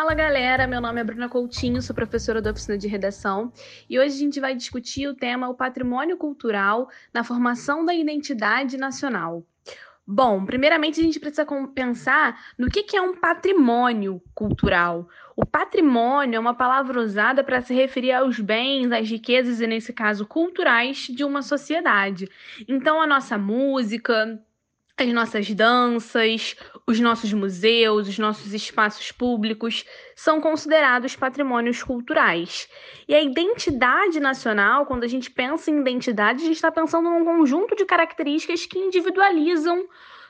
Fala galera, meu nome é Bruna Coutinho, sou professora da oficina de redação e hoje a gente vai discutir o tema o patrimônio cultural na formação da identidade nacional. Bom, primeiramente a gente precisa pensar no que é um patrimônio cultural. O patrimônio é uma palavra usada para se referir aos bens, às riquezas e, nesse caso, culturais de uma sociedade. Então, a nossa música, as nossas danças, os nossos museus, os nossos espaços públicos são considerados patrimônios culturais. E a identidade nacional, quando a gente pensa em identidade, a gente está pensando num conjunto de características que individualizam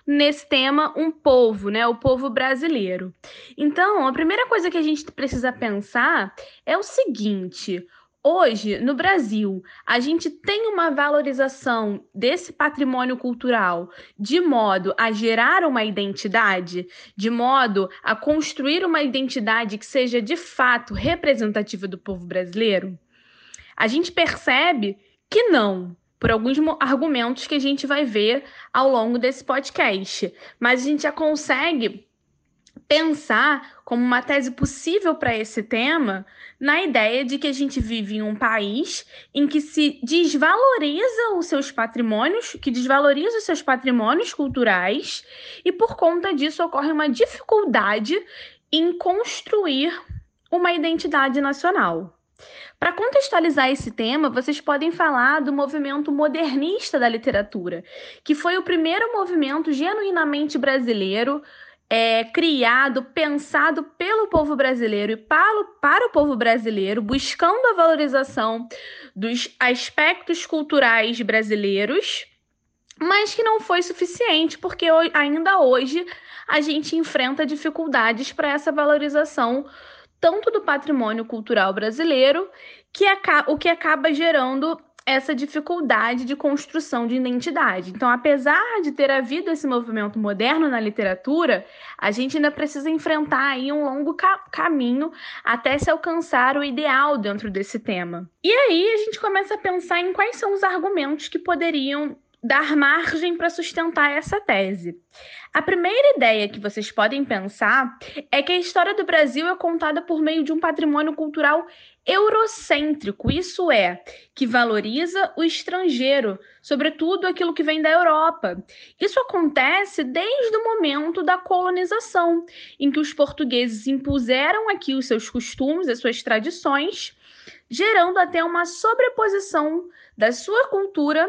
nesse tema um povo, né, o povo brasileiro. Então, a primeira coisa que a gente precisa pensar é o seguinte: Hoje, no Brasil, a gente tem uma valorização desse patrimônio cultural de modo a gerar uma identidade, de modo a construir uma identidade que seja de fato representativa do povo brasileiro? A gente percebe que não, por alguns argumentos que a gente vai ver ao longo desse podcast, mas a gente já consegue pensar como uma tese possível para esse tema na ideia de que a gente vive em um país em que se desvaloriza os seus patrimônios, que desvaloriza os seus patrimônios culturais e por conta disso ocorre uma dificuldade em construir uma identidade nacional. Para contextualizar esse tema, vocês podem falar do movimento modernista da literatura, que foi o primeiro movimento genuinamente brasileiro é, criado, pensado pelo povo brasileiro e para, para o povo brasileiro, buscando a valorização dos aspectos culturais brasileiros, mas que não foi suficiente, porque ainda hoje a gente enfrenta dificuldades para essa valorização tanto do patrimônio cultural brasileiro, que o que acaba gerando essa dificuldade de construção de identidade. Então, apesar de ter havido esse movimento moderno na literatura, a gente ainda precisa enfrentar aí um longo ca caminho até se alcançar o ideal dentro desse tema. E aí a gente começa a pensar em quais são os argumentos que poderiam dar margem para sustentar essa tese. A primeira ideia que vocês podem pensar é que a história do Brasil é contada por meio de um patrimônio cultural eurocêntrico, isso é, que valoriza o estrangeiro, sobretudo aquilo que vem da Europa. Isso acontece desde o momento da colonização, em que os portugueses impuseram aqui os seus costumes, as suas tradições, gerando até uma sobreposição da sua cultura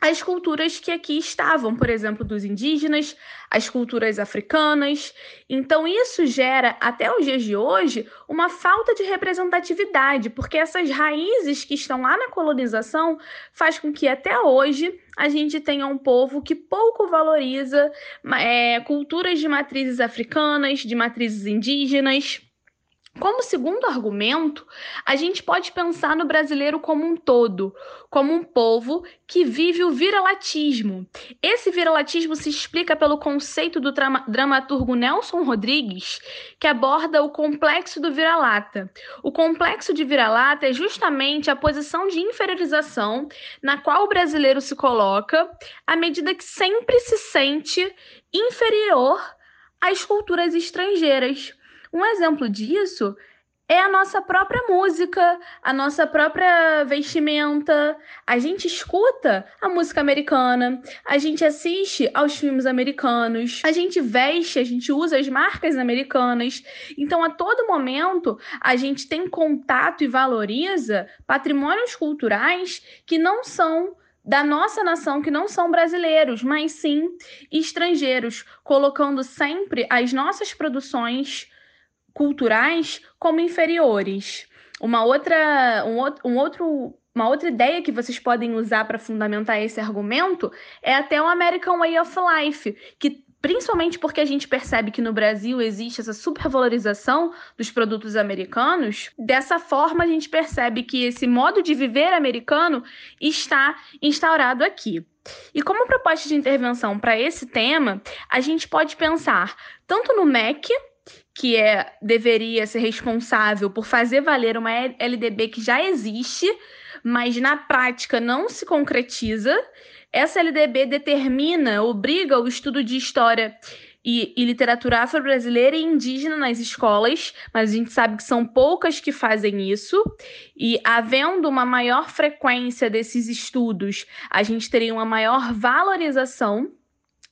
as culturas que aqui estavam, por exemplo, dos indígenas, as culturas africanas. Então, isso gera, até os dias de hoje, uma falta de representatividade, porque essas raízes que estão lá na colonização faz com que até hoje a gente tenha um povo que pouco valoriza é, culturas de matrizes africanas, de matrizes indígenas. Como segundo argumento, a gente pode pensar no brasileiro como um todo, como um povo que vive o viralatismo. Esse viralatismo se explica pelo conceito do dramaturgo Nelson Rodrigues, que aborda o complexo do vira-lata. O complexo de vira-lata é justamente a posição de inferiorização na qual o brasileiro se coloca à medida que sempre se sente inferior às culturas estrangeiras. Um exemplo disso é a nossa própria música, a nossa própria vestimenta. A gente escuta a música americana, a gente assiste aos filmes americanos, a gente veste, a gente usa as marcas americanas. Então, a todo momento, a gente tem contato e valoriza patrimônios culturais que não são da nossa nação que não são brasileiros, mas sim estrangeiros, colocando sempre as nossas produções culturais como inferiores. Uma outra, um, um outro uma outra ideia que vocês podem usar para fundamentar esse argumento é até o American Way of Life, que principalmente porque a gente percebe que no Brasil existe essa supervalorização dos produtos americanos, dessa forma a gente percebe que esse modo de viver americano está instaurado aqui. E como proposta de intervenção para esse tema, a gente pode pensar tanto no MEC, que é deveria ser responsável por fazer valer uma LDB que já existe, mas na prática não se concretiza. Essa LDB determina, obriga o estudo de história e, e literatura afro-brasileira e indígena nas escolas, mas a gente sabe que são poucas que fazem isso. E havendo uma maior frequência desses estudos, a gente teria uma maior valorização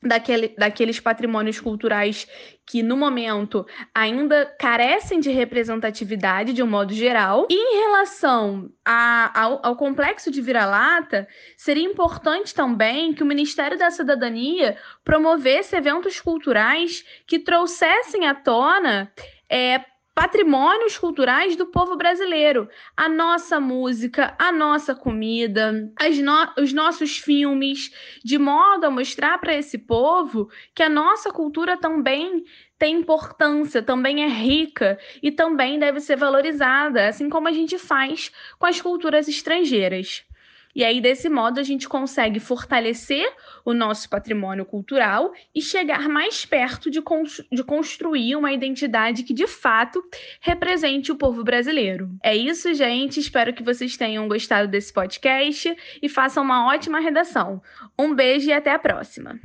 daquele, daqueles patrimônios culturais que, no momento, ainda carecem de representatividade de um modo geral. E em relação a, ao, ao complexo de vira-lata, seria importante também que o Ministério da Cidadania promovesse eventos culturais que trouxessem à tona é, patrimônios culturais do povo brasileiro. A nossa música, a nossa comida, no os nossos filmes, de modo a mostrar para esse povo que a nossa cultura também tem importância, também é rica e também deve ser valorizada, assim como a gente faz com as culturas estrangeiras. E aí, desse modo, a gente consegue fortalecer o nosso patrimônio cultural e chegar mais perto de, de construir uma identidade que, de fato, represente o povo brasileiro. É isso, gente. Espero que vocês tenham gostado desse podcast e façam uma ótima redação. Um beijo e até a próxima.